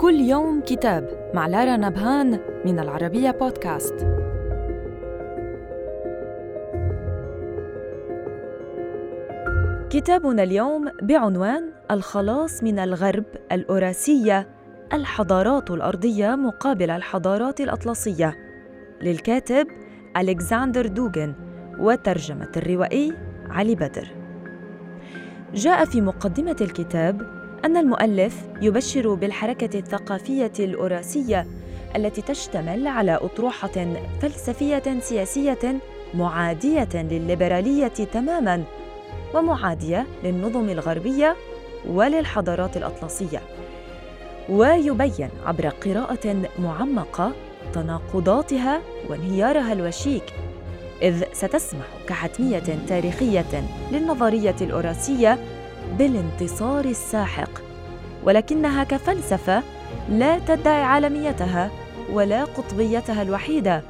كل يوم كتاب مع لارا نبهان من العربية بودكاست. كتابنا اليوم بعنوان الخلاص من الغرب الأوراسية الحضارات الأرضية مقابل الحضارات الأطلسية. للكاتب ألكسندر دوغن وترجمة الروائي علي بدر. جاء في مقدمة الكتاب أن المؤلف يبشر بالحركة الثقافية الأوراسية التي تشتمل على أطروحة فلسفية سياسية معادية للليبرالية تماماً ومعادية للنظم الغربية وللحضارات الأطلسية. ويبين عبر قراءة معمقة تناقضاتها وانهيارها الوشيك إذ ستسمح كحتمية تاريخية للنظرية الأوراسية بالانتصار الساحق ولكنها كفلسفة لا تدعي عالميتها ولا قطبيتها الوحيدة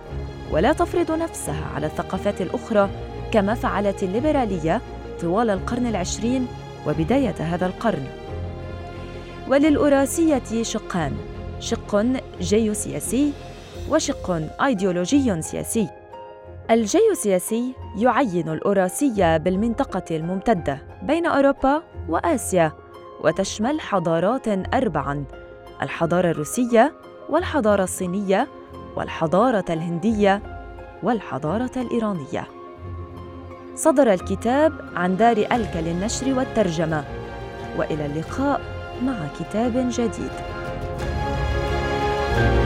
ولا تفرض نفسها على الثقافات الأخرى كما فعلت الليبرالية طوال القرن العشرين وبداية هذا القرن. وللأوراسية شقان شق جيوسياسي وشق أيديولوجي سياسي. الجيوسياسي يعين الأوراسية بالمنطقة الممتدة بين أوروبا وآسيا وتشمل حضارات أربعاً الحضارة الروسية والحضارة الصينية والحضارة الهندية والحضارة الإيرانية. صدر الكتاب عن دار ألك للنشر والترجمة وإلى اللقاء مع كتاب جديد. thank you